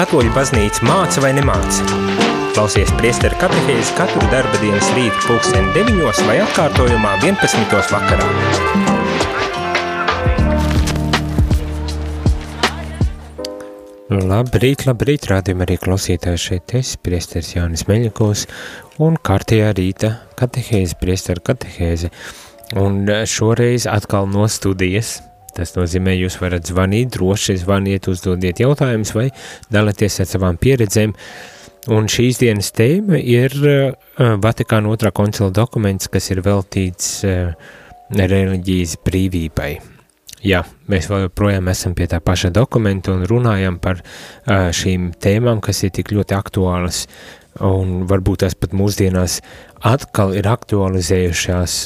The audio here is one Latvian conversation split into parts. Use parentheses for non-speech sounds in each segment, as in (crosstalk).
katoļu baznīca māca vai nemāca? Klausies priesteru katehēzi katru darba dienas rītu pulksteni 9 vai atkārtojumā 11. vakarā. Labrīt, labrīt, rādījumā arī klausītāji šeit es, priesteris Jānis Meļņakovs un kārtējā rīta katehēzi, priesteru katehēzi. Un šoreiz atkal no studijas Tas nozīmē, jūs varat zvanīt, droši zvaniet, uzdodiet jautājumus vai dalieties ar savām pieredzēm. Un šīs dienas tēma ir Vatikāna otrā koncila dokuments, kas ir veltīts reliģijas brīvībai. Jā, mēs joprojām esam pie tā paša dokumenta un runājam par šīm tēmām, kas ir tik ļoti aktuālas un varbūt tās pat mūsdienās atkal ir aktualizējušās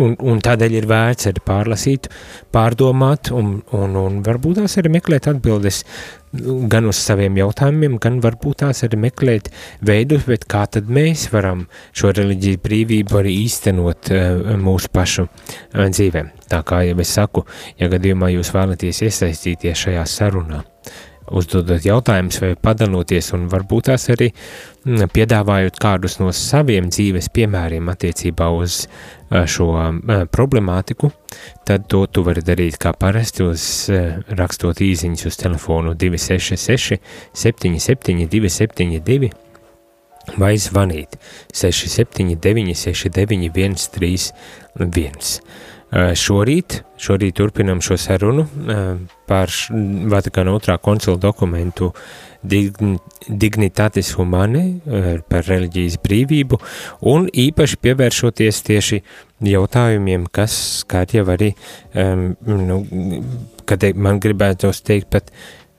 Un, un tādēļ ir vērts arī pārlasīt, pārdomāt, un, un, un varbūt tās arī meklēt atbildes gan uz saviem jautājumiem, gan varbūt tās arī meklēt veidus, kā tad mēs varam šo reliģiju brīvību arī īstenot uh, mūsu pašu uh, dzīvēm. Tā kā jau es saku, ja gadījumā jūs vēlaties iesaistīties šajā sarunā, uzdodot jautājumus vai padaloties, un varbūt tās arī mm, piedāvājot kādus no saviem dzīves piemēriem attiecībā uz šo problemātiku, tad to tu vari darīt kā parasti uz rakstot īziņas uz telefonu 266 77 272 vai zvanīt 679 69 131. Šorīt, šorīt turpinam šo sarunu par Vatikāna otrā koncila dokumentu Dignitatis Humane par reliģijas brīvību un īpaši pievēršoties tieši jautājumiem, kas, kā jau arī, nu, kad man gribētos teikt pat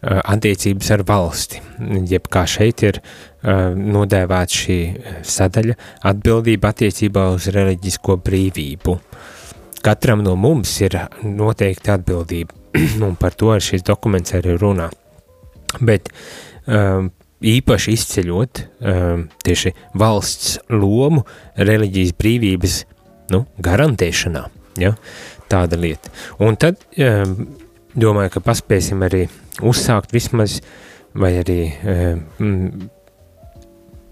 attiecības ar valsti, jeb kā šeit ir nodēvēta šī sadaļa atbildība attiecībā uz reliģisko brīvību. Uh, Katram no mums ir noteikti atbildība, (clears throat) un par to arī šis dokuments arī runā. Bet um, īpaši izceļot um, tieši valsts lomu reliģijas brīvības nu, garantēšanā. Ja? Tāda lieta. Un tad um, domāju, ka paspēsim arī uzsākt vismaz, vai arī um,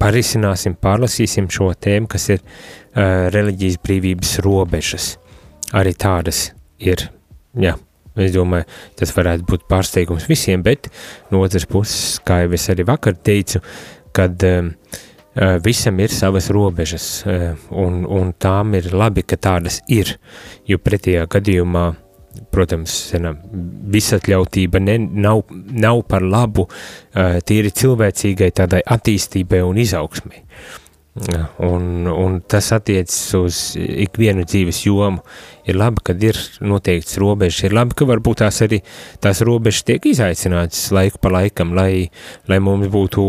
parisināsim, pārlasīsim šo tēmu, kas ir uh, reliģijas brīvības robežas arī tādas ir. Jā, es domāju, tas varētu būt pārsteigums visiem, bet no otras puses, kā jau es arī vakar teicu, kad um, visam ir savas robežas, uh, un, un tām ir labi, ka tādas ir, jo pretējā gadījumā, protams, visatļautība ne, nav, nav par labu uh, tīri cilvēcīgai tādai attīstībai un izaugsmai. Un, un tas attiecas uz ikvienu dzīves jomu. Ir labi, ka ir noteikts robežas, ir labi, ka varbūt tās arī tās robežas tiek izaicinātas laiku pa laikam, lai, lai mums būtu,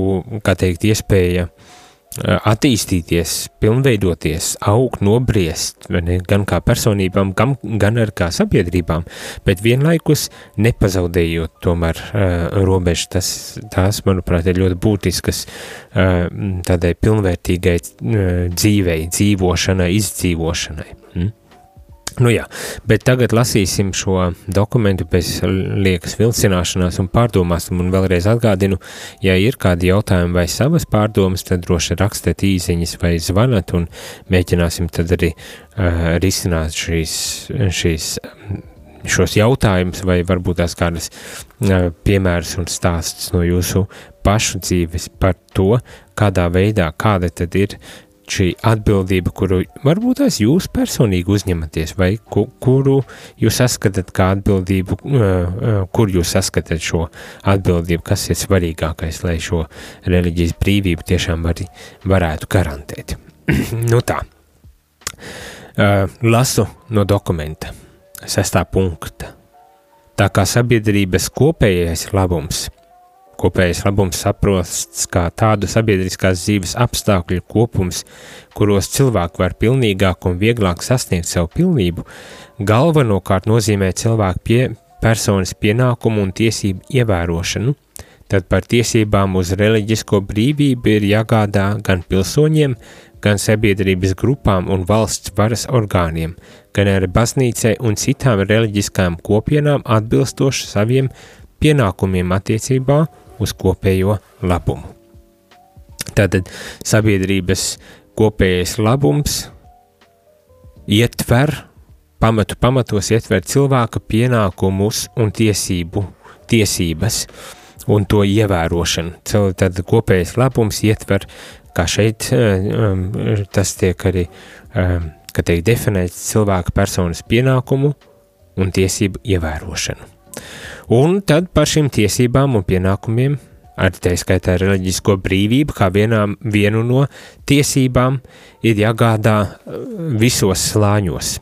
kā teikt, iespēja uh, attīstīties, pilnveidoties, augt, nobriest, ne, gan kā personībām, gan, gan arī kā sabiedrībām, bet vienlaikus nepazaudējot tomēr uh, robežu. Tas, tās, manuprāt, ir ļoti būtiskas uh, tādai pilnvērtīgai uh, dzīvei, dzīvošanai, izdzīvošanai. Hmm? Nu jā, bet tagad lasīsim šo dokumentu bez liekas vilcināšanās un pārdomās, un vēlreiz atgādinu, ja ir kādi jautājumi vai savas pārdomas, tad droši rakstiet īziņas vai zvanat, un mēģināsim tad arī uh, risināt šīs, šīs, šos jautājumus, vai varbūt tās kādas uh, piemēras un stāsts no jūsu pašu dzīves par to, kādā veidā, kāda tad ir šī atbildība, kuru varbūt tās jūs personīgi uzņematies, vai ku, kuru jūs saskatāt kā atbildību, kur jūs saskatāt šo atbildību, kas ir svarīgākais, lai šo reliģijas brīvību tiešām var, varētu garantēt. (clears throat) nu tā, lasu no dokumenta, sestā punkta. Tā kā sabiedrības kopējais labums – Kopējais labums saprosts kā tādu sabiedriskās dzīves apstākļu kopums, kuros cilvēki var pilnīgāk un vieglāk sasniegt savu pilnību, galvenokārt nozīmē cilvēku pie, personas pienākumu un tiesību ievērošanu, tad par tiesībām uz reliģisko brīvību ir jāgādā gan pilsoņiem, gan sabiedrības grupām un valsts varas orgāniem, gan arī baznīcai un citām reliģiskām kopienām atbilstoši saviem pienākumiem attiecībā uz kopējo labumu. Tātad sabiedrības kopējais labums ietver, pamatu pamatos ietver cilvēka pienākumus un tiesību, tiesības un to ievērošanu. Tad kopējais labums ietver, kā šeit um, tas tiek arī, um, ka tiek definēts cilvēka personas pienākumu un tiesību ievērošanu. Un tad par šīm tiesībām un pienākumiem Ar tā skaitā reliģisko brīvību, kā vienām, vienu no tiesībām, ir jāgādā uh, visos slāņos.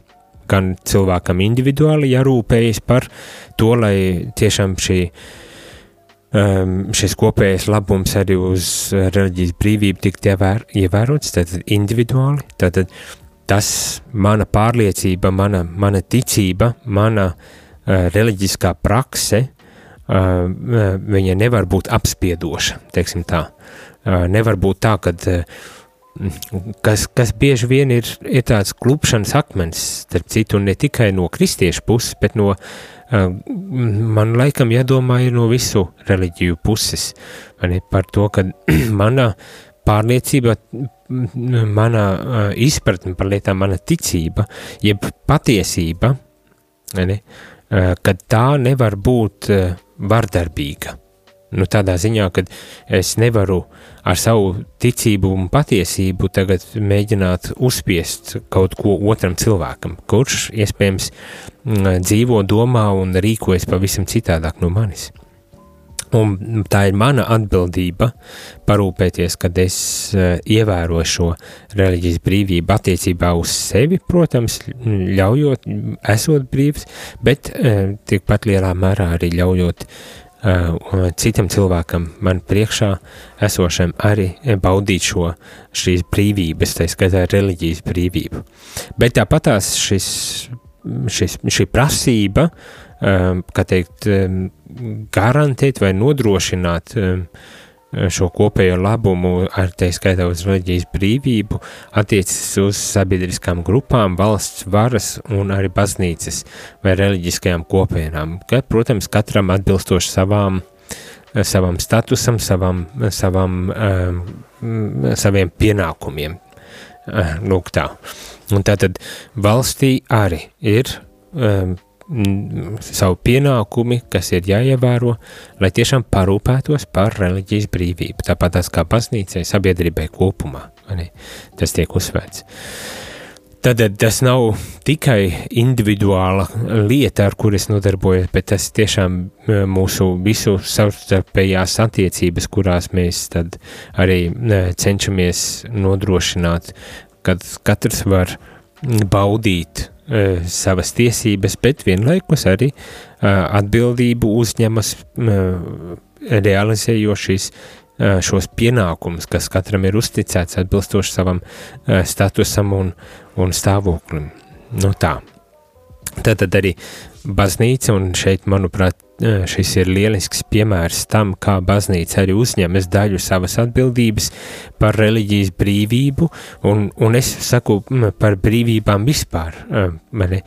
Gan cilvēkam individuāli jārūpējas par to, lai tiešām šī, um, šis kopējais labums arī uz reliģijas brīvību tiktu ievēr, ievērots, tad individuāli, tad tas mana pārliecība, mana, mana ticība, mana uh, reliģiskā prakse, viņa nevar būt apspiedoša, teiksim tā. Nevar būt tā, ka kas, kas bieži vien ir, ir tāds klupšanas akmens, starp citu, ne tikai no kristiešu puses, bet no, man laikam jādomā ir no visu reliģiju puses, ne, par to, ka (clears throat) mana pārliecība, mana izpratne par lietām, mana ticība, jeb patiesība, ne, kad tā nevar būt vardarbīga. Nu, tādā ziņā, ka es nevaru ar savu ticību un patiesību tagad mēģināt uzspiest kaut ko otram cilvēkam, kurš iespējams mm, dzīvo, domā un rīkojas pavisam citādāk no manis. Un tā ir mana atbildība parūpēties, kad es uh, ievēroju šo reliģijas brīvību attiecībā uz sevi, protams, ļaujot, esot brīvs, bet uh, tikpat lielā mērā arī ļaujot uh, citam cilvēkam man priekšā esošam arī baudīt šo šīs brīvības, tā skaitā reliģijas brīvību. Bet tāpatās šis, šis, šī prasība uh, teikt, um, garantēt vai nodrošināt um, šo kopējo labumu, ar tā skaitā uz reliģijas brīvību, attiecas uz sabiedriskām grupām, valsts varas un arī baznīcas vai reliģiskajām kopienām, ka, protams, katram atbilstoši savām, savam statusam, savam, savam, um, saviem pienākumiem. Uh, lūk tā. Un tātad valstī arī ir um, savu pienākumi, kas ir jāievēro, lai tiešām parūpētos par reliģijas brīvību. Tāpat tās kā baznīcai, sabiedrībai kopumā. Tas tiek uzsvērts. Tad tas nav tikai individuāla lieta, ar kuras nodarbojos, bet tas tiešām mūsu visu savstarpējās attiecības, kurās mēs arī cenšamies nodrošināt, kad katrs var baudīt uh, savas tiesības, bet vienlaikus arī uh, atbildību uzņemas uh, realizējot šīs šos pienākumus, kas katram ir uzticēts atbilstoši savam statusam un, un stāvoklim. Nu tā. Tātad arī baznīca, un šeit, manuprāt, šis ir lielisks piemērs tam, kā baznīca arī uzņemas daļu savas atbildības par reliģijas brīvību, un, un es saku par brīvībām vispār. Mani,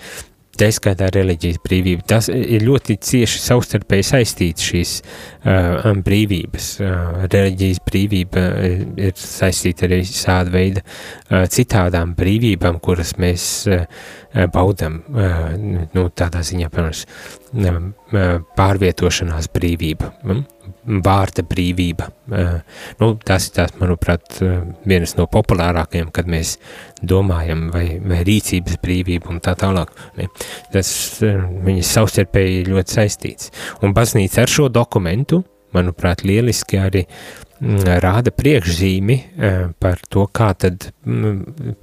Tā izskaitā reliģijas brīvība. Tas ir ļoti cieši savstarpēji saistīts šīs uh, brīvības. Uh, reliģijas brīvība ir saistīta arī šāda veida uh, citādām brīvībām, kuras mēs uh, baudam, uh, nu, tādā ziņā, piemēram, uh, pārvietošanās brīvība. Mm? Vārda brīvība. Nu, tas ir, tās, manuprāt, vienas no populārākajām, kad mēs domājam, vai, vai rīcības brīvība un tā tālāk. Tas viņas savstarpēji ļoti saistīts. Un baznīca ar šo dokumentu, manuprāt, lieliski arī rāda priekšzīmi par to, kā tad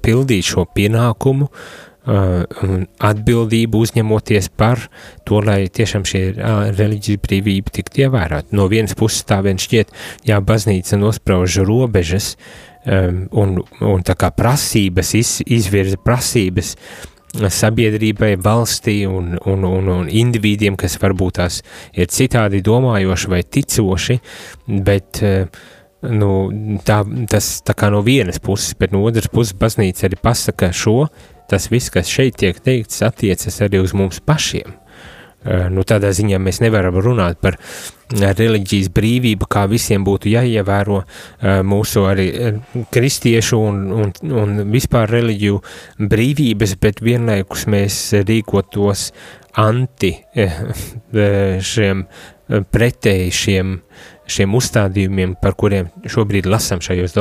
pildīt šo pienākumu, Uh, atbildību uzņemoties par to, lai tiešām šī uh, reliģija brīvība tiktu ievērota. No vienas puses tā vien šķiet, jā, baznīca nosprauž robežas um, un, un tā kā prasības, iz, izvirza prasības sabiedrībai, valstī un, un, un, un individiem, kas varbūt tās ir citādi domājoši vai ticoši, bet uh, nu, tā, tas tā kā no vienas puses, bet no otras puses baznīca arī pasaka šo tas viss, kas šeit tiek teikts, attiecas arī uz mums pašiem. nu, tādā ziņā mēs nevaram runāt par reliģijas brīvību, kā visiem būtu jāievēro mūsu arī kristiešu un, un, un vispār reliģiju brīvības, bet vienlaikus mēs rīkotos anti šiem pretēji šiem, šiem uzstādījumiem, par kuriem šobrīd lasam šajos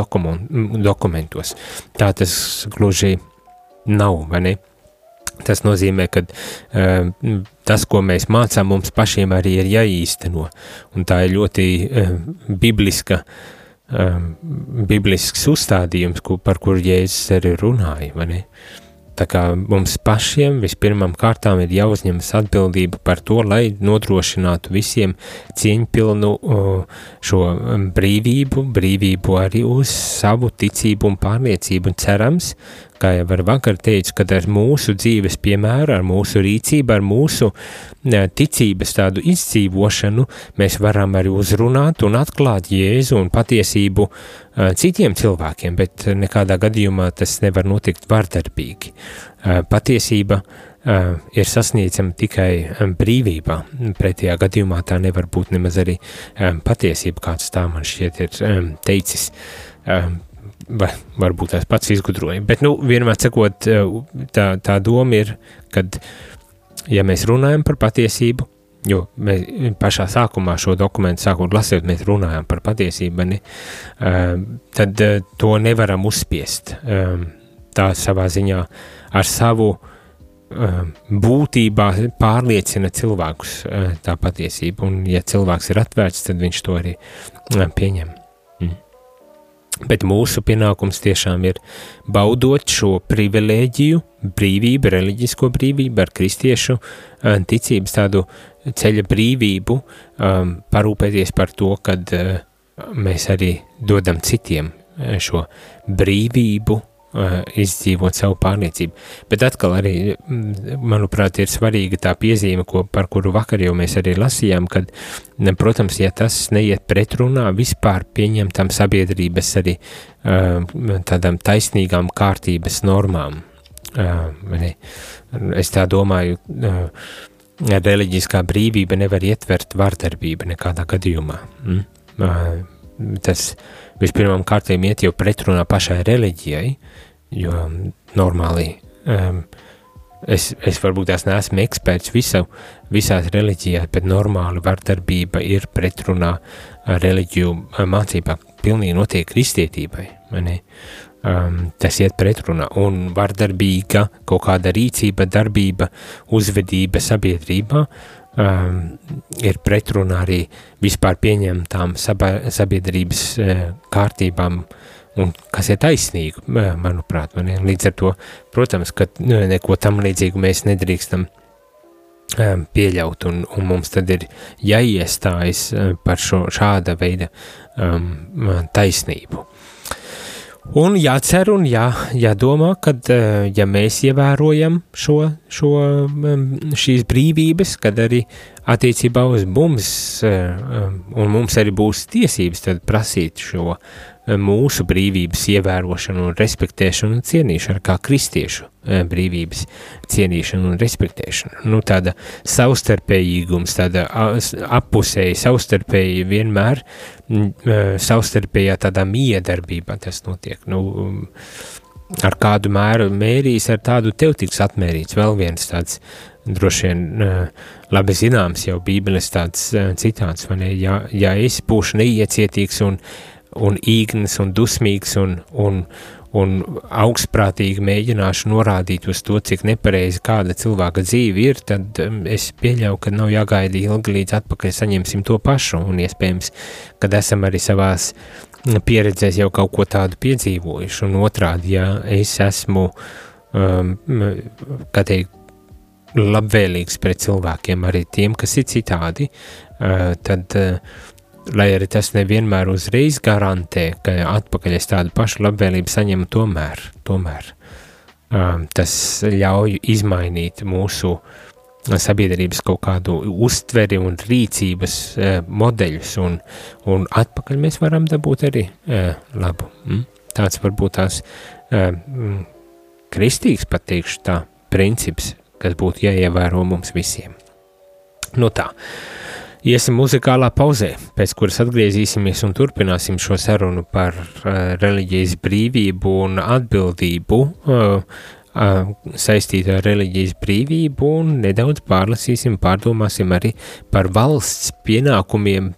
dokumentos. Tā tas gluži nav, vai ne? Tas nozīmē, ka uh, tas, ko mēs mācām, mums pašiem arī ir jāīsteno. Un tā ir ļoti uh, bibliska, uh, biblisks uzstādījums, ko, par kur Jēzus arī runāja. Tā kā mums pašiem vispirmām kārtām ir jāuzņemas atbildība par to, lai nodrošinātu visiem cieņpilnu šo brīvību, brīvību arī uz savu ticību un pārliecību. Un cerams, kā jau ar vakar teicu, kad ar mūsu dzīves piemēru, ar mūsu rīcību, ar mūsu ticības tādu izdzīvošanu, mēs varam arī uzrunāt un atklāt Jēzu un patiesību citiem cilvēkiem, bet nekādā gadījumā tas nevar notikt vardarbīgi. Patiesība ir sasniedzama tikai brīvībā. Pretējā gadījumā tā nevar būt nemaz arī patiesība, kāds tā man šķiet ir teicis vai varbūt tās pats izgudroja. Bet, nu, vienmēr sakot, eh, tā, tā doma ir, kad, ja mēs runājam par patiesību, jo mēs pašā sākumā šo dokumentu sākot lasīt, mēs runājam par patiesību, ne, eh, tad eh, to nevaram uzspiest. Tā savā ziņā ar savu būtībā pārliecina cilvēkus tā patiesība, un ja cilvēks ir atvērts, tad viņš to arī pieņem. Bet mūsu pienākums tiešām ir baudot šo privilēģiju, brīvību, reliģisko brīvību, ar kristiešu eh, ticības tādu ceļa brīvību, um, parūpēties par to, kad uh, mēs arī dodam citiem šo brīvību izdzīvot savu pārliecību. Bet atkal arī, mm, manuprāt, ir svarīga tā piezīme, ko, par kuru vakar jau mēs arī lasījām, kad, protams, ja tas neiet pretrunā vispār pieņemtam sabiedrības arī uh, tādām taisnīgām kārtības normām. Uh, es tā domāju, reliģiskā brīvība nevar ietvert vardarbību nekādā gadījumā. Mm? Tas vispirmām kārtiem iet jau pretrunā pašai reliģijai, jo normāli um, es, es varbūt tās neesmu eksperts visu, visās reliģijās, bet normāli vardarbība ir pretrunā reliģiju mācībā, pilnīgi notiek kristietībai, um, tas iet pretrunā, un vardarbīga kaut kāda rīcība, darbība, uzvedība sabiedrībā um, ir pretrunā arī vispār pieņemtām sabiedrības uh, kārtībām, un kas ir taisnīgi, manuprāt. Man, līdz ar to, protams, ka nu, neko tam līdzīgu mēs nedrīkstam um, pieļaut, un, un mums tad ir jāiestājas par šo šāda veida um, taisnību. Un jācer un jā, jādomā, ka eh, ja mēs ievērojam šo, šo, mm, šīs brīvības, kad arī attiecībā uz mums, eh, un mums arī būs tiesības prasīt šo mūsu brīvības ievērošanu un respektēšanu un cienīšanu, kā kristiešu e, brīvības cienīšanu un respektēšanu. Nu, tāda savstarpējīgums, tāda appusēja savstarpēji vienmēr, e, savstarpējā tādā miedarbībā tas notiek. Nu, ar kādu mēru mērīs, ar tādu tev tiks atmērīts. Vēl viens tāds droši vien labi zināms jau bībeles tāds citāts, vai ne, ja, ja es būšu neiecietīgs un un īgnis un dusmīgs un, un, un augstprātīgi mēģināšu norādīt uz to, cik nepareizi kāda cilvēka dzīve ir, tad um, es pieļauju, ka nav jāgaida ilgi līdz atpakaļ saņemsim to pašu, un iespējams, kad esam arī savās pieredzēs jau kaut ko tādu piedzīvojuši, un otrādi, ja es esmu, um, kā teikt, labvēlīgs pret cilvēkiem, arī tiem, kas ir citādi, uh, tad uh, lai arī tas nevienmēr uzreiz garantē, ka atpakaļ es tādu pašu labvēlību saņemu, tomēr, tomēr um, tas ļauj izmainīt mūsu sabiedrības kaut kādu uztveri un rīcības uh, modeļus, un, un atpakaļ mēs varam dabūt arī uh, labu. Mm? Tāds varbūt tās uh, kristīgs, pateikšu tā, princips, kas būtu jāievēro mums visiem. Nu tā, iesim muzikālā pauzē, pēc kuras atgriezīsimies un turpināsim šo sarunu par uh, reliģijas brīvību un atbildību uh, uh, saistītu ar reliģijas brīvību un nedaudz pārlasīsim, pārdomāsim arī par valsts pienākumiem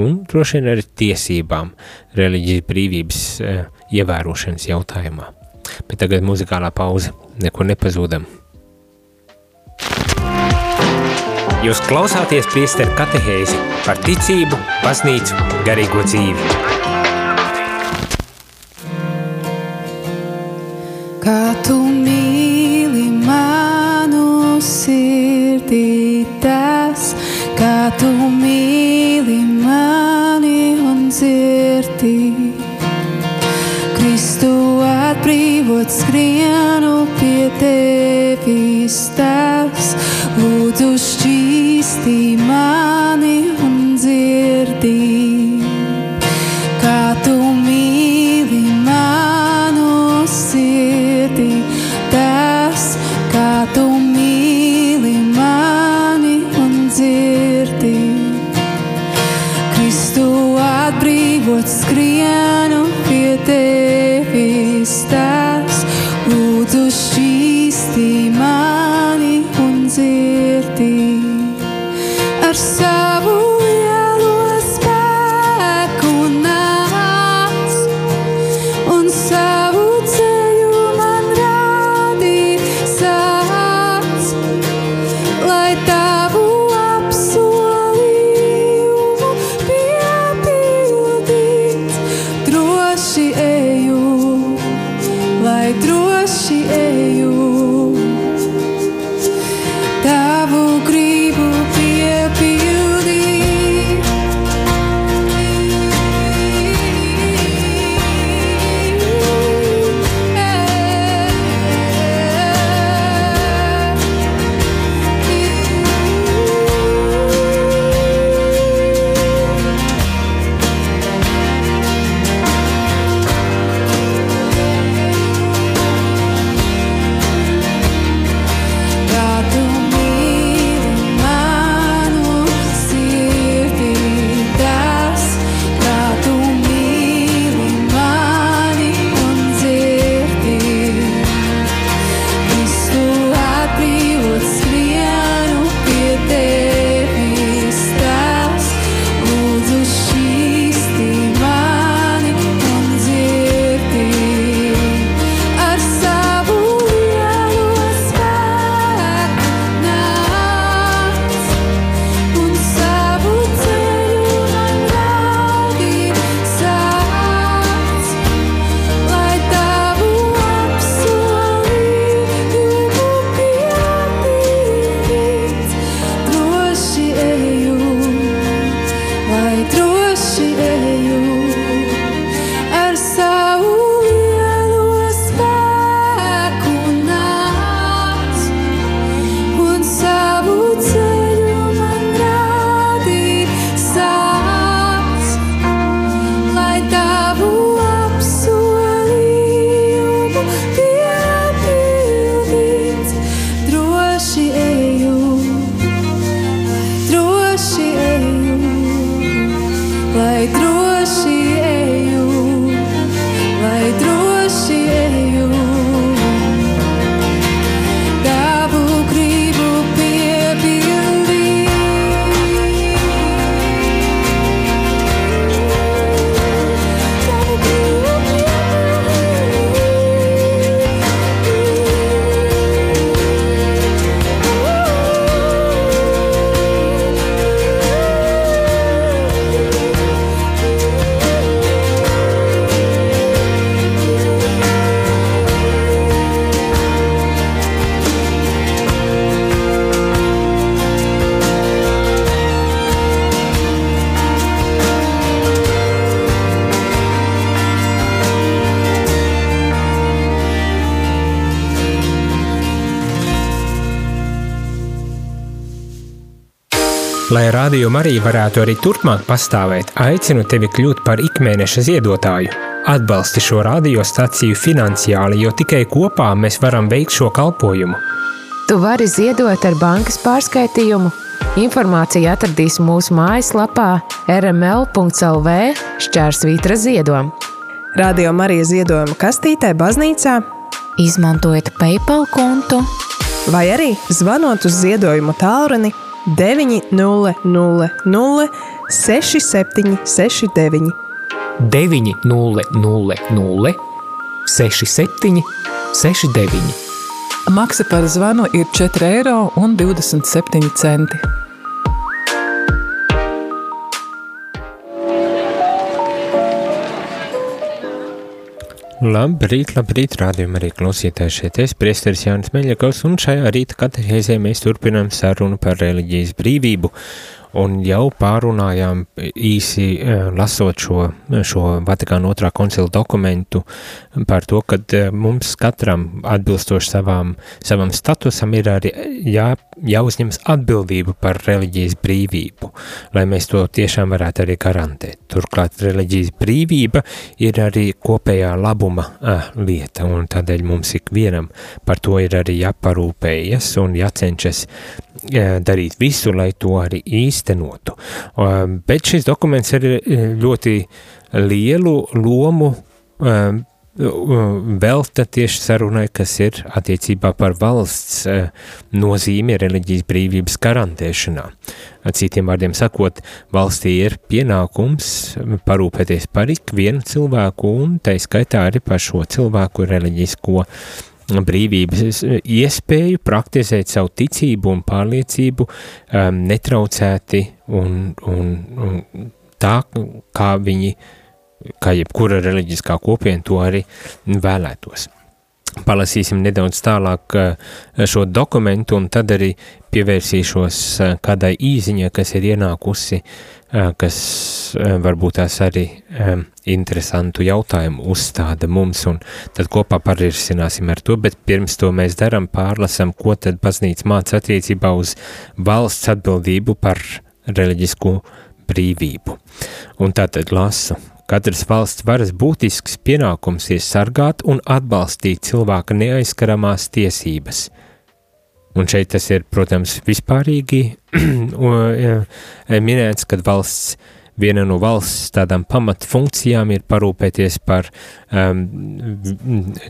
un droši vien arī tiesībām reliģijas brīvības uh, ievērošanas jautājumā. Bet tagad muzikālā pauze, neko nepazūdam. Jūs klausāties priesteru katehēzi par ticību, baznīcu, garīgo dzīvi. Kā tu mīli manu sirdī tas, kā tu mīli mani un dzirdi. Kristu atbrīvot skrienu pie tevis tas, lūdzu šķīstī mani Lai rādījuma arī varētu arī turpmāk pastāvēt, aicinu tevi kļūt par ikmēneša ziedotāju. Atbalsti šo radiostaciju finansiāli, jo tikai kopā mēs varam veikt šo kalpojumu. Tu vari ziedot ar bankas pārskaitījumu. Informāciju atradīs mūsu mājaslapā rml.lv šķērsvītra ziedojuma. Radio Marija ziedojuma kastītē baznīcā Izmantojiet PayPal kontu vai arī zvanot uz ziedojumu tālruni 900 6769. 900 67 69. Maksa par zvanu ir 4,27 eiro. Labrīt, labrīt, rādījumā arī klausītāji šeit es, priesteris Jānis Meļakovs, un šajā rīta katehēzē mēs turpinām sarunu par reliģijas brīvību, un jau pārunājām īsi eh, lasot šo, šo Vatikāna otrā koncila dokumentu par to, ka mums katram atbilstoši savām, savam statusam ir arī jā, jāuzņemas atbildība par reliģijas brīvību, lai mēs to tiešām varētu arī garantēt. Turklāt reliģijas brīvība ir arī kopējā labuma uh, lieta, un tādēļ mums ikvienam par to ir arī jāparūpējas un jācenšas uh, darīt visu, lai to arī īstenotu. Uh, bet šis dokuments ir ļoti lielu lomu um, velta tieši sarunai, kas ir attiecībā par valsts nozīmi reliģijas brīvības garantēšanā. Citiem vārdiem sakot, valstī ir pienākums parūpēties par ikvienu cilvēku un tai skaitā arī par šo cilvēku reliģisko brīvības iespēju praktizēt savu ticību un pārliecību um, netraucēti un, un, un tā, kā viņi kā jebkura reliģiskā kopiena to arī vēlētos. Palasīsim nedaudz tālāk eh, šo dokumentu, un tad arī pievērsīšos eh, kādai īziņai, kas ir ienākusi, eh, kas varbūt tās arī interesantu jautājumu uzstāda mums, un tad kopā parisināsim ar to, bet pirms to mēs daram, pārlasam, ko tad baznīca māca attiecībā uz valsts atbildību par reliģisko brīvību. Un tātad lasu Katras valsts varas būtisks pienākums ir sargāt un atbalstīt cilvēka neaizskaramās tiesības. Un šeit tas ir, protams, vispārīgi (clears throat) minēts, ka valsts, viena no valsts tādām pamatfunkcijām ir parūpēties par um,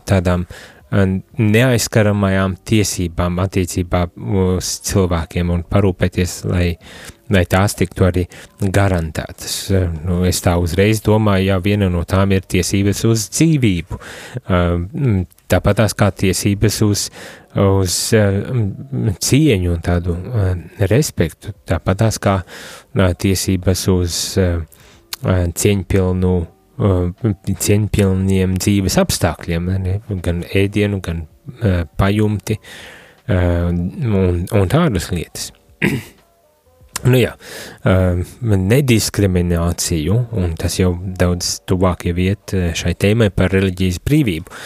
tādām neaizskaramajām tiesībām attiecībā uz cilvēkiem un parūpēties, lai, lai tās tiktu arī garantētas. Nu, es tā uzreiz domāju, ja viena no tām ir tiesības uz dzīvību, tāpat tās kā tiesības uz, uz cieņu un tādu respektu, tāpat tās kā tiesības uz cieņpilnu cieņpilniem dzīves apstākļiem, gan ēdienu, gan pajumti un, un tādas lietas. (clears throat) nu jā, uh, nediskrimināciju, un tas jau daudz tuvāk jau iet uh, šai tēmai par reliģijas brīvību,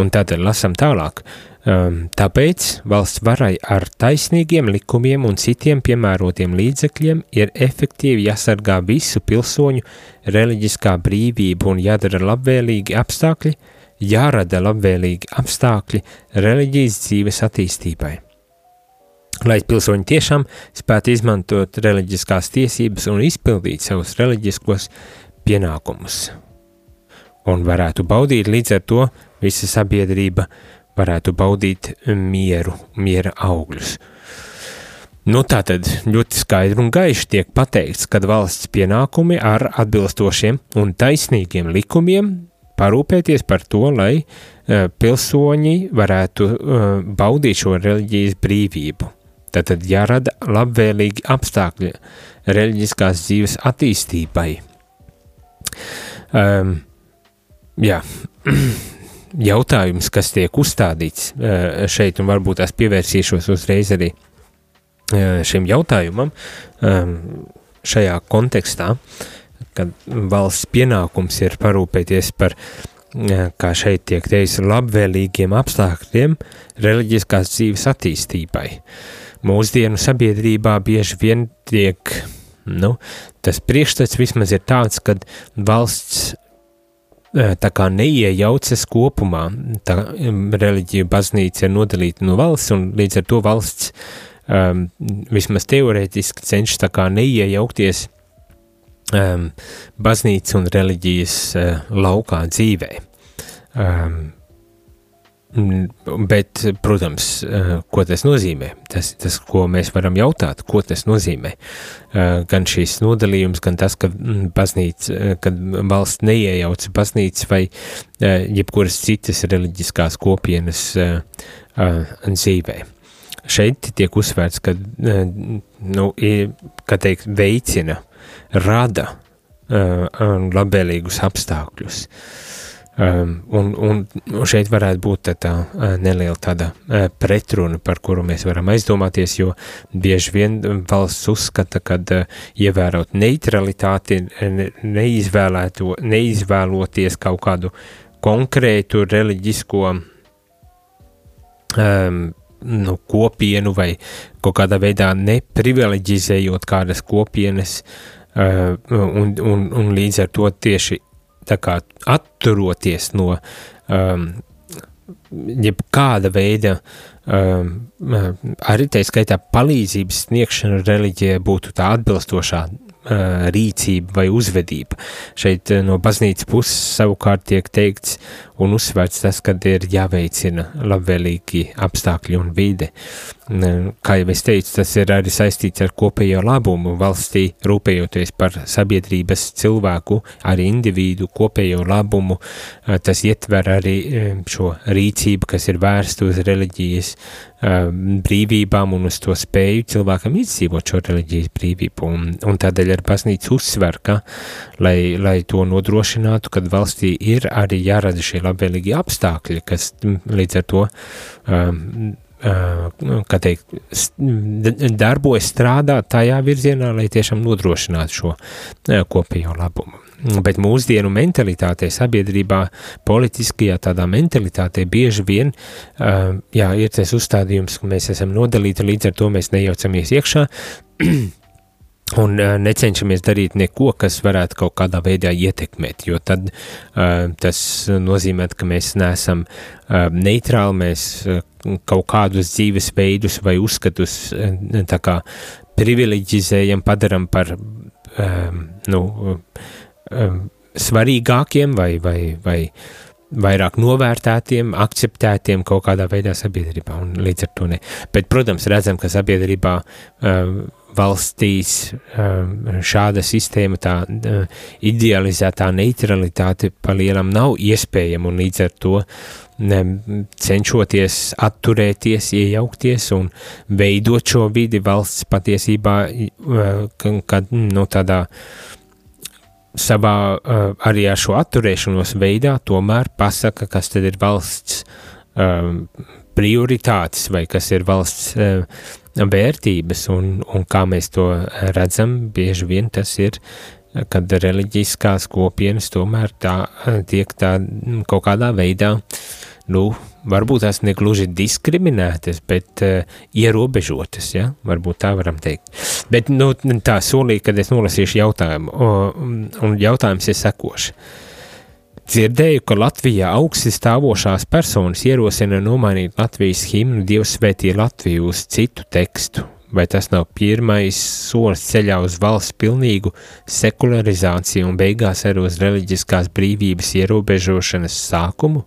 un tātad lasam tālāk. Um, tāpēc valsts varai ar taisnīgiem likumiem un citiem piemērotiem līdzekļiem ir efektīvi jāsargā visu pilsoņu reliģiskā brīvība un jādara labvēlīgi apstākļi, jārada labvēlīgi apstākļi reliģijas dzīves attīstībai. Lai pilsoņi tiešām spētu izmantot reliģiskās tiesības un izpildīt savus reliģiskos pienākumus. Un varētu baudīt līdz ar to visa sabiedrība varētu baudīt mieru, miera augļus. Nu, tā tad ļoti skaidri un gaiši tiek pateikts, ka valsts pienākumi ar atbilstošiem un taisnīgiem likumiem parūpēties par to, lai uh, pilsoņi varētu uh, baudīt šo reliģijas brīvību. Tātad jārada labvēlīgi apstākļi reliģiskās dzīves attīstībai. Um, jā, (clears throat) jautājums, kas tiek uzstādīts eh, šeit, un varbūt tās pievērsīšos uzreiz arī eh, šim jautājumam ehm, šajā kontekstā, kad valsts pienākums ir parūpēties par, eh, kā šeit tiek teicis, labvēlīgiem apstākļiem reliģiskās dzīves attīstībai. Mūsdienu sabiedrībā bieži vien tiek, nu, tas priekšstats vismaz ir tāds, kad valsts eh, tā kā neiejaucas kopumā, tā um, reliģija baznīca ir nodalīta no valsts, un līdz ar to valsts um, vismaz teorētiski cenšas tā kā neiejaukties um, baznīcas un reliģijas uh, laukā dzīvē. Um, Bet, protams, uh, ko tas nozīmē? Tas, tas, ko mēs varam jautāt, ko tas nozīmē. Uh, gan šīs nodalījums, gan tas, ka mm, baznīca, uh, kad valsts neiejauca baznīcas vai jebkuras citas reliģiskās kopienas dzīvē. Šeit tiek uzsvērts, ka, nu, kā teikt, veicina, rada labvēlīgus apstākļus. Uh, un, un šeit varētu būt tā, tā neliela tāda pretruna, par kuru mēs varam aizdomāties, jo bieži vien valsts uzskata, ka uh, ievērot neutralitāti, neizvēloties kaut kādu konkrētu reliģisko um, nu, kopienu vai kaut kādā veidā neprivileģizējot kādas kopienas, uh, un, un, un līdz ar to tieši tā kā atturoties no um, jebkāda veida, um, arī tā skaitā palīdzības sniegšana reliģijai būtu tā atbilstošā uh, rīcība vai uzvedība. Šeit uh, no baznīcas puses savukārt tiek teikts un uzsvērts tas, ka ir jāveicina labvēlīgi apstākļi un vide. Kā jau es teicu, tas ir arī saistīts ar kopējo labumu valstī, rūpējoties par sabiedrības cilvēku, arī individu kopējo labumu. Tas ietver arī šo rīcību, kas ir vērsta uz reliģijas brīvībām un uz to spēju cilvēkam izdzīvot šo reliģijas brīvību. Un, un tādēļ ar baznīcu uzsver, ka, lai, lai to nodrošinātu, kad valstī ir arī jārada šie labvēlīgi apstākļi, kas līdz ar to um, kā teikt, darbojas, strādā tajā virzienā, lai tiešām nodrošinātu šo kopējo labumu. Bet mūsdienu mentalitātē, sabiedrībā, politiskajā tādā mentalitātē bieži vien jā, ir tas uzstādījums, ka mēs esam nodalīti, līdz ar to mēs nejaucamies iekšā. (clears throat) Un uh, necenšamies darīt neko, kas varētu kaut kādā veidā ietekmēt, jo tad uh, tas nozīmē, ka mēs neesam uh, neitrāli, mēs uh, kaut kādus dzīves veidus vai uzskatus uh, tā kā privileģizējam, padaram par um, nu, um, svarīgākiem vai, vai, vai vairāk novērtētiem, akceptētiem kaut kādā veidā sabiedrībā, līdz ar to ne. Bet, protams, redzam, ka sabiedrībā uh, valstīs um, šāda sistēma, tā uh, idealizētā neutralitāte palielam nav iespējama un līdz ar to cenšoties atturēties, iejaukties un veidot šo vidi valsts patiesībā, uh, kad nu, tādā savā uh, arī ar šo atturēšanos veidā tomēr pasaka, kas tad ir valsts um, prioritātes vai kas ir valsts vērtības, un, un kā mēs to redzam, bieži vien tas ir, kad reliģiskās kopienas tomēr tā tiek tā kaut kādā veidā, nu, varbūt tās negluži diskriminētas, bet uh, ierobežotas, ja, varbūt tā varam teikt. Bet, nu, tā solīja, kad es nolasīšu jautājumu, un jautājums ir sekoši. Dzirdēju, ka Latvijā augsti stāvošās personas ierosina nomainīt Latvijas himnu Dievs svētī Latviju uz citu tekstu. Vai tas nav pirmais solis ceļā uz valsts pilnīgu sekularizāciju un beigās arī uz reliģiskās brīvības ierobežošanas sākumu?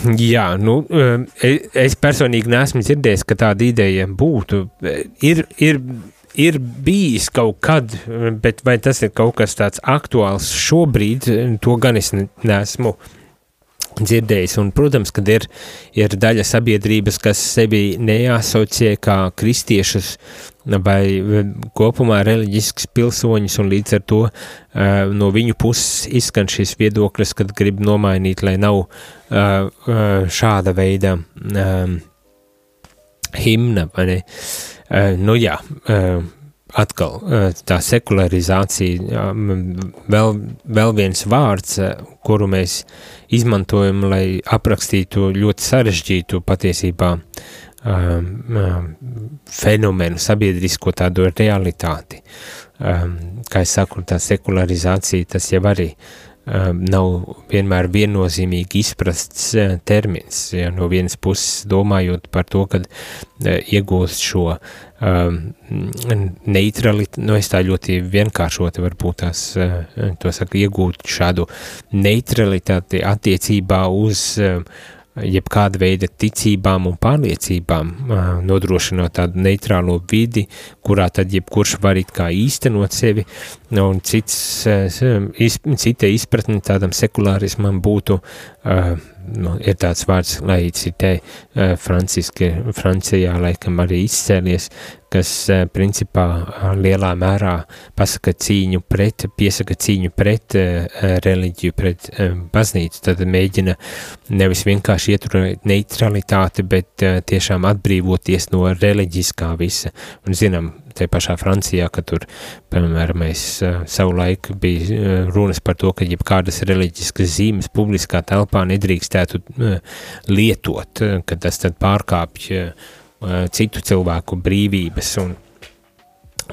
(clears throat) Jā, nu, es personīgi neesmu dzirdējis, ka tāda ideja būtu. Ir, ir ir bijis kaut kad, bet vai tas ir kaut kas tāds aktuāls šobrīd, to gan es neesmu dzirdējis. Un, protams, kad ir, ir daļa sabiedrības, kas sevi neasociē kā kristiešus vai kopumā reliģisks pilsoņus, un līdz ar to uh, no viņu puses izskan šis viedoklis, kad grib nomainīt, lai nav uh, uh, šāda veida um, himna? Uh, nu jā, eh, atkal tā sekularizācija, vēl, vēl viens vārds, kuru mēs izmantojam, lai aprakstītu ļoti sarežģītu patiesībā fenomenu, sabiedrisko tādu realitāti. Kā es saku, tā sekularizācija, tas jau arī um, nav vienmēr viennozīmīgi izprasts uh, termins. Ja, no vienas puses domājot par to, kad uh, iegūst šo um, neutralitāti, nu es tā ļoti vienkāršoti varbūt tās, uh, to saka, iegūt šādu neutralitāti attiecībā uz uh, jebkāda veida ticībām un pārliecībām, nodrošinot tādu neitrālo vidi, kurā tad jebkurš var it kā īstenot sevi, un cits, iz, cita izpratne tādam sekulārismam būtu, nu, ir tāds vārds, lai citē franciski, Francijā laikam arī izcēlies, kas principā lielā mērā pasaka cīņu pret, piesaka cīņu pret reliģiju, pret baznīcu, tad mēģina nevis vienkārši ieturēt neutralitāti, bet tiešām atbrīvoties no reliģiskā visa. Un zinām, te pašā Francijā, ka tur, piemēram, mēs savu laiku bija runas par to, ka jebkādas reliģiskas zīmes publiskā telpā nedrīkstētu lietot, ka tas tad pārkāpj citu cilvēku brīvības un,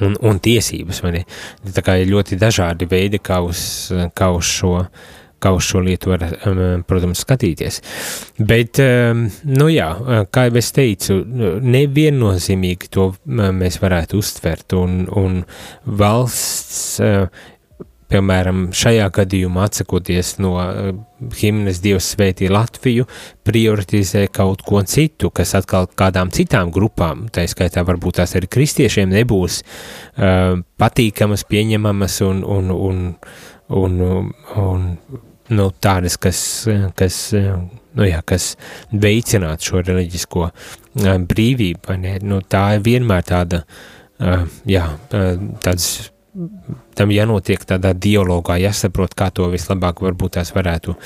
un, un tiesības. Tā kā ir ļoti dažādi veidi, kā uz, kā uz šo kā uz šo lietu var, protams, skatīties. Bet, nu jā, kā jau es teicu, neviennozīmīgi to mēs varētu uztvert, un, un valsts piemēram, šajā gadījumā atsakoties no uh, himnes Dievs svētī Latviju, prioritizē kaut ko citu, kas atkal kādām citām grupām, tā skaitā varbūt tās arī kristiešiem, nebūs uh, patīkamas, pieņemamas un, un, un, un, un nu, tādas, kas, kas, nu jā, kas veicinātu šo reliģisko brīvību? Nu, tā ir vienmēr tāda, jā, tāds tam jānotiek tādā dialogā, jāsaprot, kā to vislabāk varbūt tās varētu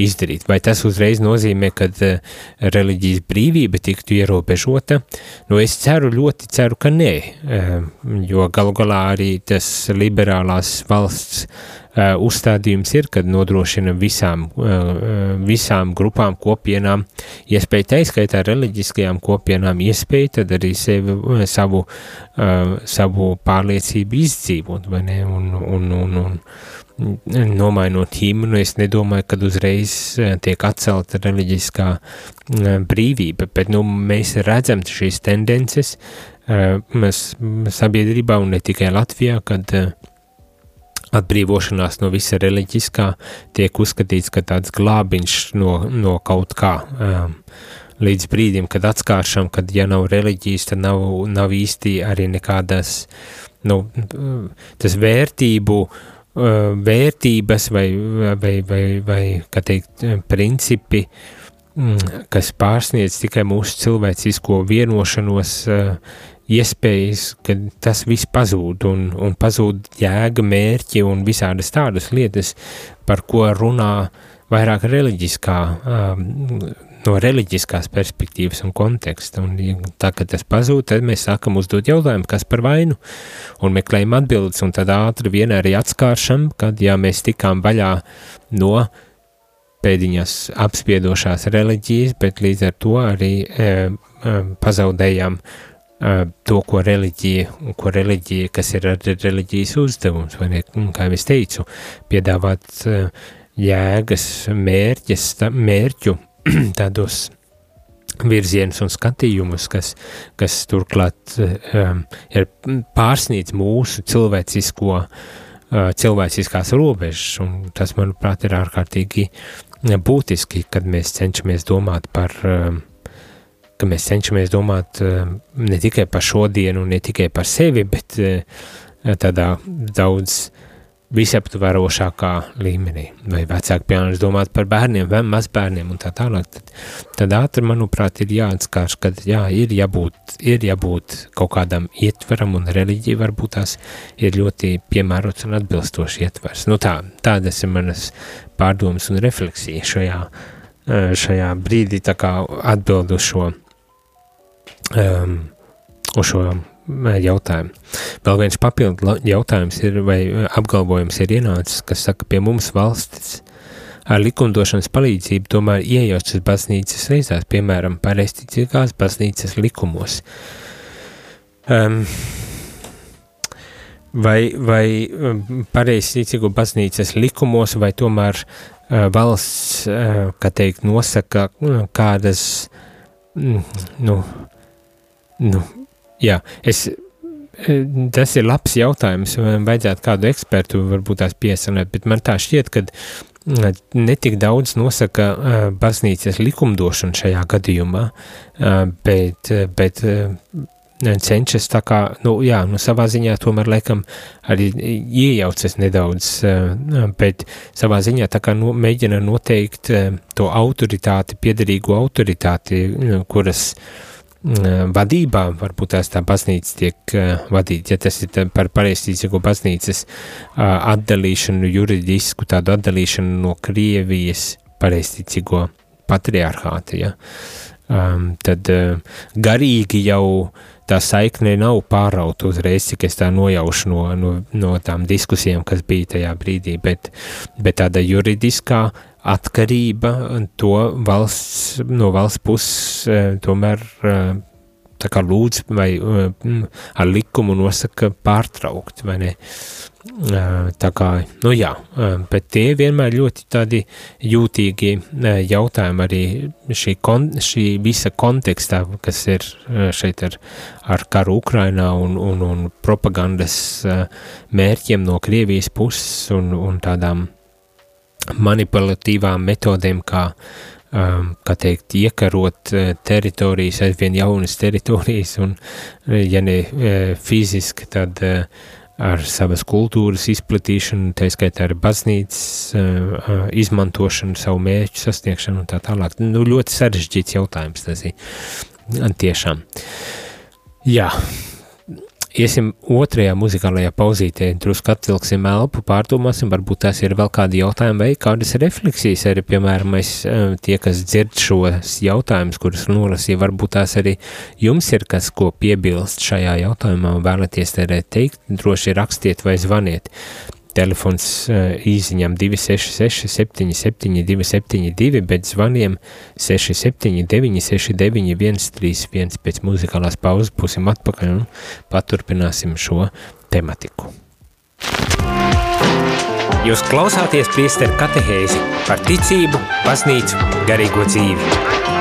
izdarīt. Vai tas uzreiz nozīmē, ka uh, reliģijas brīvība tiktu ierobežota? Nu, es ceru, ļoti ceru, ka nē, uh, jo galu galā arī tas liberālās valsts uh, uzstādījums ir, kad nodrošina visām, visām grupām, kopienām, iespēju taiskaitā reliģiskajām kopienām, iespēju tad arī sevi, savu, savu pārliecību izdzīvot, vai ne, un, un, un, un nomainot himnu, es nedomāju, kad uzreiz tiek atcelta reliģiskā brīvība, bet nu, mēs redzam šīs tendences mēs sabiedrībā un ne tikai Latvijā, kad atbrīvošanās no visa reliģiskā tiek uzskatīts, ka tāds glābiņš no, no kaut kā. Um, līdz brīdim, kad atskāršam, kad ja nav reliģijas, tad nav, nav īsti arī nekādas, nu, tas vērtību, uh, vērtības vai, vai, vai, vai kā teikt, principi, mm, kas pārsniedz tikai mūsu cilvēcisko vienošanos, uh, iespējas, ka tas viss pazūd un, un pazūd jēga, mērķi un visādas tādas lietas, par ko runā vairāk reliģiskā, um, no reliģiskās perspektīvas un konteksta. Un, tā, kad tas pazūd, tad mēs sākam uzdot jautājumu, kas par vainu, un meklējam atbildes, un tad ātri vien arī atskāršam, kad, ja mēs tikām vaļā no pēdiņas apspiedošās reliģijas, bet līdz ar to arī e, e, pazaudējām to, ko reliģija, ko reliģija, kas ir reliģijas uzdevums, vai ne, kā jau es teicu, piedāvāt jēgas, mērķis, mērķu (clears throat) tādos virzienus un skatījumus, kas, kas turklāt um, ir pārsniedz mūsu cilvēcisko, uh, cilvēciskās robežas, un tas, manuprāt, ir ārkārtīgi būtiski, kad mēs cenšamies domāt par um, ka mēs cenšamies domāt eh, ne tikai par šodienu, ne tikai par sevi, bet eh, tādā daudz visaptvarošākā līmenī. Vai vecāki piemēram domāt par bērniem vai mazbērniem un tā tālāk, tad, tad ātri, manuprāt, ir jāatskārš, ka jā, ir jābūt, ir jābūt kaut kādam ietveram un reliģija varbūt tās ir ļoti piemērots un atbilstoši ietvers. Nu tā, tādas ir manas pārdomas un refleksija šajā, eh, šajā brīdī, tā kā atbild uz šo um, uz šo jautājumu. Vēl viens papildu jautājums ir, vai apgalvojums ir ienācis, kas saka, pie mums valstis ar likumdošanas palīdzību tomēr iejaucas baznīcas reizās, piemēram, pareisticīgās baznīcas likumos. Um, vai, vai um, pareizi ticīgo baznīcas likumos, vai tomēr uh, valsts, uh, kā teikt, nosaka kādas, mm, nu, nu, jā, es, uh, tas ir labs jautājums, vajadzētu kādu ekspertu varbūt tās piesanēt, bet man tā šķiet, ka uh, netik daudz nosaka uh, baznīcas likumdošana šajā gadījumā, uh, bet, uh, bet uh, cenšas tā kā, nu jā, nu savā ziņā tomēr laikam arī iejaucas nedaudz, bet savā ziņā tā kā no, mēģina noteikt to autoritāti, piederīgu autoritāti, nu, kuras eh, vadībā varbūt tās tā baznīca tiek vadīta, ja tas ir par pareizticīgo baznīcas atdalīšanu, juridisku tādu atdalīšanu no Krievijas pareizticīgo patriarchāta, ja. Um, tad uh, garīgi jau tā saikne nav pārauta uzreiz, cik es tā nojaušu no, no, no tām diskusijām, kas bija tajā brīdī, bet, bet tāda juridiskā atkarība to valsts, no valsts puses eh, tomēr eh, tā kā lūdz vai eh, ar likumu nosaka pārtraukt, vai ne? Tā kā, nu jā, bet tie vienmēr ļoti tādi jūtīgi jautājumi arī šī, kon, šī visa kontekstā, kas ir šeit ar, ar karu Ukrainā un, un, un propagandas mērķiem no Krievijas puses un, un tādām manipulatīvām metodēm, kā, kā teikt, iekarot teritorijas, aizvien jaunas teritorijas un, ja ne fiziski, tad ar savas kultūras izplatīšanu, tā skaitā ar baznīcas izmantošanu, savu mērķu sasniegšanu un tā tālāk. Nu, ļoti sarežģīts jautājums tas ir. Tiešām. Jā, Iesim otrajā muzikālajā pauzītē, drusku atvilksim elpu, pārdomāsim, varbūt tās ir vēl kādi jautājumi vai kādas refleksijas arī, piemēram, mēs tie, kas dzird šos jautājumus, kurus nolasīja, varbūt tās arī jums ir kas, ko piebilst šajā jautājumā un vēlaties teikt, droši rakstiet vai zvaniet. Telefons īsiņām 266 77 272, bet zvaniem 679 69 131 pēc muzikālās pauzes būsim atpakaļ un paturpināsim šo tematiku. Jūs klausāties priesteru katehēzi par ticību, baznīcu, garīgo dzīvi.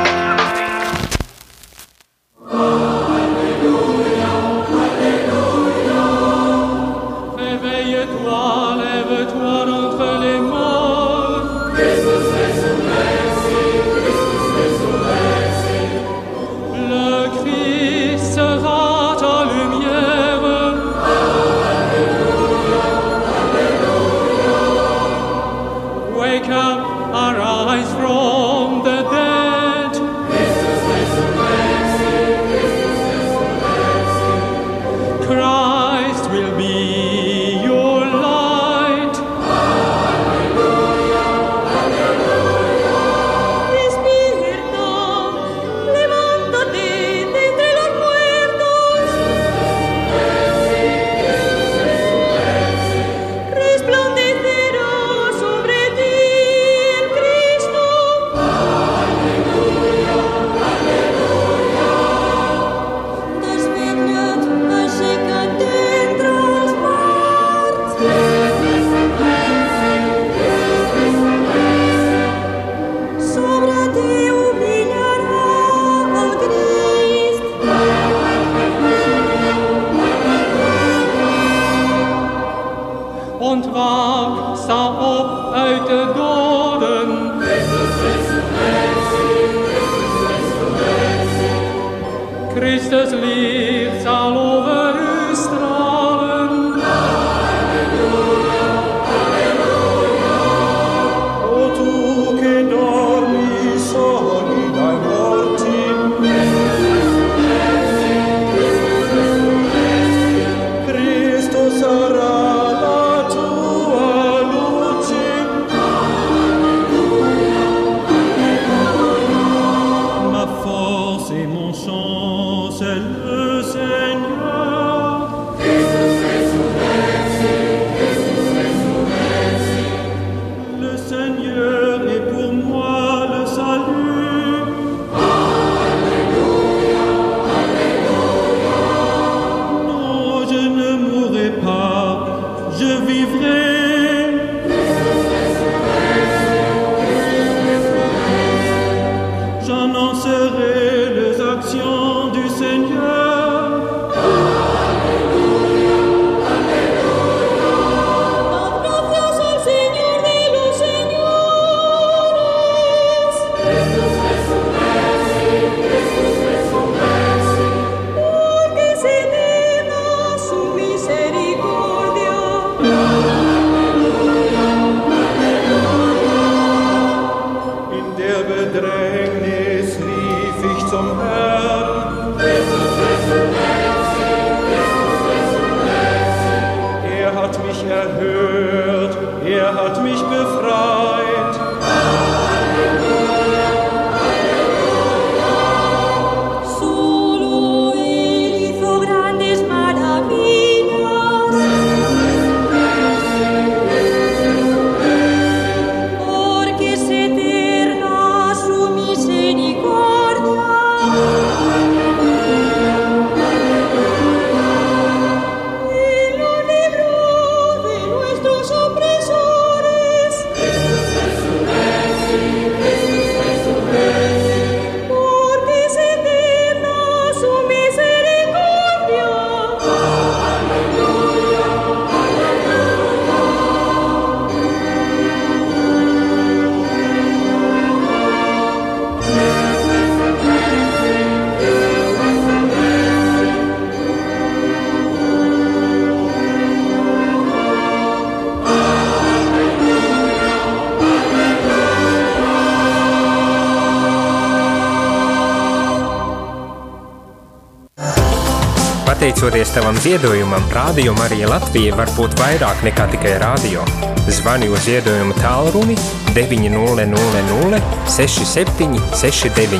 Pateicoties tavam ziedojumam, Rādio Marija Latvija var būt vairāk nekā tikai rādio. Zvani uz ziedojumu tālruni 900 67 69.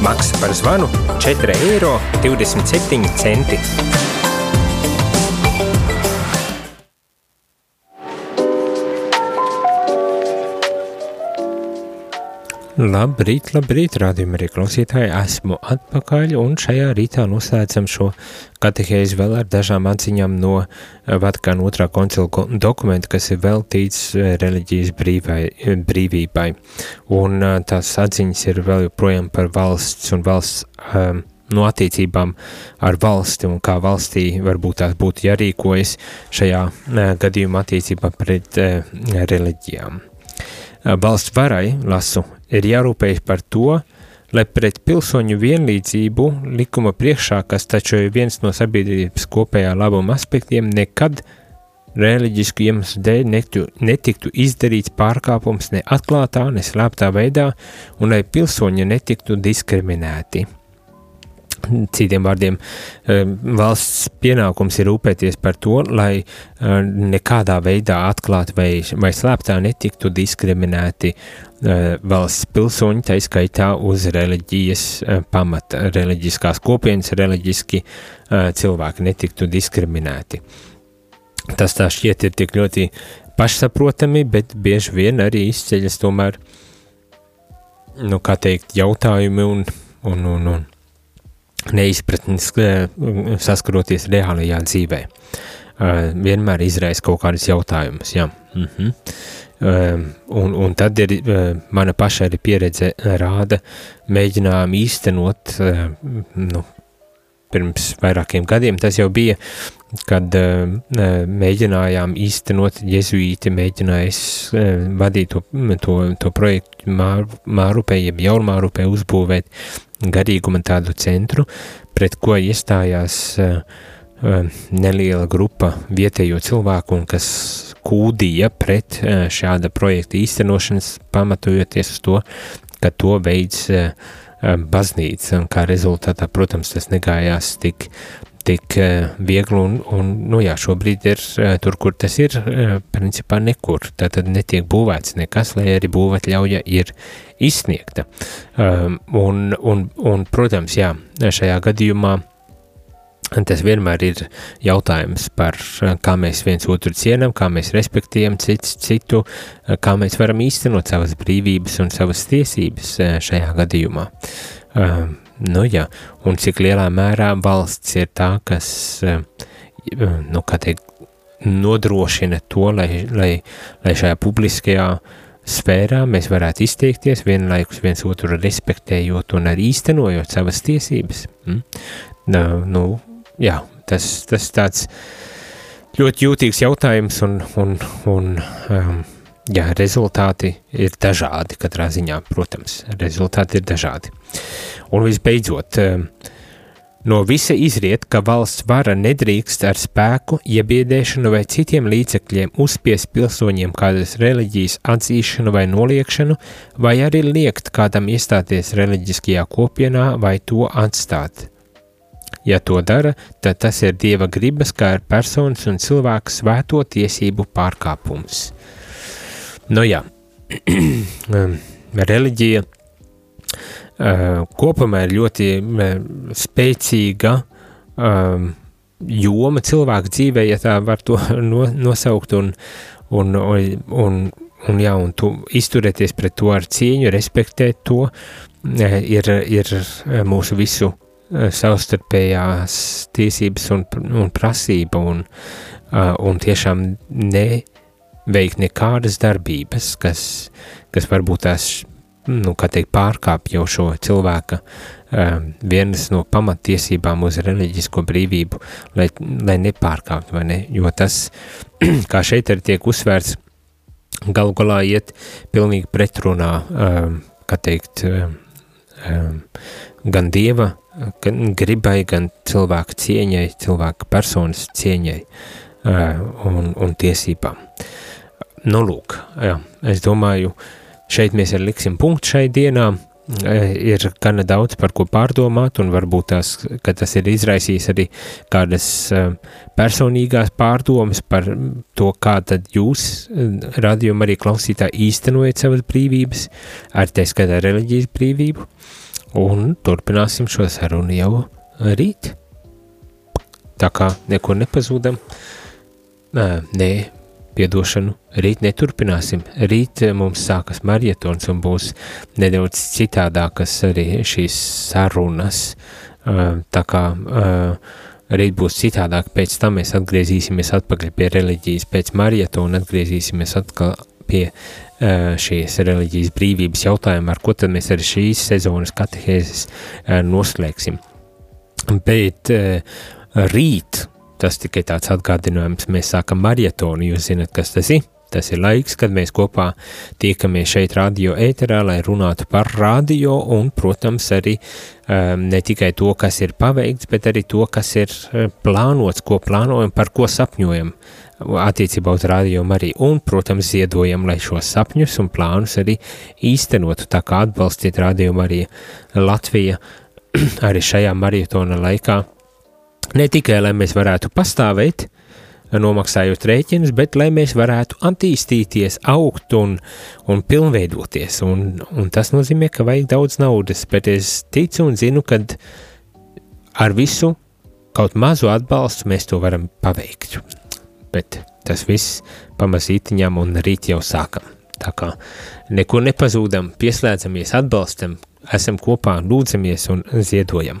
Maksa par zvanu 4,27 eiro. Labrīt, labrīt, rādījumi arī klausītāji. Esmu atpakaļ un šajā rītā noslēdzam šo katehēzi vēl ar dažām atziņām no eh, Vatikāna otrā koncila ko- dokumenta, kas ir veltīts eh, reliģijas brīvai, eh, brīvībai. Un tās atziņas ir vēl joprojām par valsts un valsts um, no attiecībām ar valsti un kā valstī varbūt tās būtu jārīkojas šajā uh, gadījumā attiecībā pret uh, reliģijām. Uh, Valsts varai, lasu, ir jārūpējas par to, lai pret pilsoņu vienlīdzību likuma priekšā, kas taču ir viens no sabiedrības kopējā labuma aspektiem, nekad reliģisku iemeslu dēļ netiktu, netiktu izdarīts pārkāpums ne atklātā, ne slēptā veidā, un lai pilsoņi netiktu diskriminēti. Citiem vārdiem, eh, valsts pienākums ir rūpēties par to, lai eh, nekādā veidā atklāti vai, vai slēptā netiktu diskriminēti eh, valsts pilsoņi, tā izskaitā uz reliģijas pamata, reliģiskās kopienas, reliģiski cilvēki netiktu diskriminēti. Tas tā šķiet ir tik ļoti pašsaprotami, bet bieži vien arī izceļas tomēr, nu, kā teikt, jautājumi un, un, un, un neizpratnes eh, saskaroties reālajā dzīvē. Eh, Vienmēr izraisa kaut kādus jautājumus. Jā. Mhm. Um, un, un tad ir mana paša arī pieredze rāda, mēģinājām īstenot, nu, pirms vairākiem gadiem tas jau bija, kad uh, mēģinājām īstenot, jezuīti mēģinājis uh, vadīt to, to, to projektu māru, Mārupē, jeb Jaunmārupē uzbūvēt garīguma tādu centru, pret ko iestājās uh, uh, neliela grupa vietējo cilvēku, un kas kūdīja pret uh, šāda projekta īstenošanas, pamatojoties uz to, ka to veids uh, baznīca, un kā rezultātā, protams, tas negājās tik, tik uh, viegli, un, un nu jā, šobrīd ir uh, tur, kur tas ir, uh, principā nekur, tātad netiek būvēts nekas, lai arī būvētļauja ir izsniegta. Um, un, un, un, protams, jā, šajā gadījumā tas vienmēr ir jautājums par kā mēs viens otru cienam, kā mēs respektējam cits citu, kā mēs varam īstenot savas brīvības un savas tiesības šajā gadījumā. Um, nu jā, un cik lielā mērā valsts ir tā, kas, nu kā teikt, nodrošina to, lai, lai, lai šajā publiskajā sfērā mēs varētu izteikties vienlaikus viens otru respektējot un arī īstenojot savas tiesības. Mm? Nu, nu, jā, tas, tas tāds ļoti jūtīgs jautājums un, un, un um, jā, rezultāti ir dažādi katrā ziņā, protams, rezultāti ir dažādi. Un visbeidzot, um, no visa izriet, ka valsts vara nedrīkst ar spēku, iebiedēšanu vai citiem līdzekļiem uzspiest pilsoņiem kādas reliģijas atzīšanu vai noliekšanu, vai arī liekt kādam iestāties reliģiskajā kopienā vai to atstāt. Ja to dara, tad tas ir dieva gribas, kā ir personas un cilvēku svēto tiesību pārkāpums. Nu jā, (clears throat) reliģija kopumā ir ļoti spēcīga joma cilvēka dzīvē, ja tā var to (laughs) no, nosaukt, un, un, un, un, jā, un tu izturēties pret to ar cieņu, respektēt to, ir, ir mūsu visu savstarpējās tiesības un, un prasība, un, un tiešām ne veikt nekādas darbības, kas, kas varbūt tās, nu, teikt, pārkāp jau šo cilvēka um, vienas no pamattiesībām uz reliģisko brīvību, lai, lai nepārkāptu, vai ne, jo tas, (clears throat) kā šeit arī tiek uzsvērts, galu galā iet pilnīgi pretrunā, um, kā teikt, um, gan dieva gan gribai, gan cilvēka cieņai, cilvēka personas cieņai uh, un, un tiesībām. Uh, Nu, lūk, jā, es domāju, šeit mēs arī liksim punktu šai dienā. E, ir gana daudz par ko pārdomāt, un varbūt tās, tas ir izraisījis arī kādas e, personīgās pārdomas par to, kā jūs, e, radījuma arī klausītāji, īstenojat savas brīvības, ar tā skatā reliģijas brīvību, un turpināsim šo sarunu jau rīt. Tā kā neko nepazūdam, nē, piedošanu rīt neturpināsim. Rīt eh, mums sākas marietons un būs nedaudz citādākas arī šīs sarunas. Eh, tā kā eh, rīt būs citādāk, pēc tam mēs atgriezīsimies atpakaļ pie reliģijas, pēc marietona atgriezīsimies atkal pie šīs reliģijas brīvības jautājuma, ar ko tad mēs arī šīs sezonas katehēzes noslēgsim. Bet rīt, Tas tikai tāds atgādinājums, mēs sākam marietonu, jūs zinat, kas tas ir. Tas ir laiks, kad mēs kopā tiekamies šeit radio ēterā, lai runātu par radio un, protams, arī um, ne tikai to, kas ir paveikts, bet arī to, kas ir uh, plānots, ko plānojam, par ko sapņojam attiecībā uz radio arī. Un, protams, ziedojam, lai šos sapņus un plānus arī īstenotu, tā kā atbalstiet radio arī Latvija (clears throat) arī šajā maratona laikā Ne tikai, lai mēs varētu pastāvēt, nomaksājot rēķinus, bet lai mēs varētu attīstīties, augt un, un pilnveidoties. Un, un tas nozīmē, ka vajag daudz naudas, bet es ticu un zinu, ka ar visu kaut mazu atbalstu mēs to varam paveikt. Bet tas viss pamazītiņām un rīt jau sākam. Tā kā neko nepazūdam, pieslēdzamies, atbalstam, esam kopā, lūdzamies un ziedojam.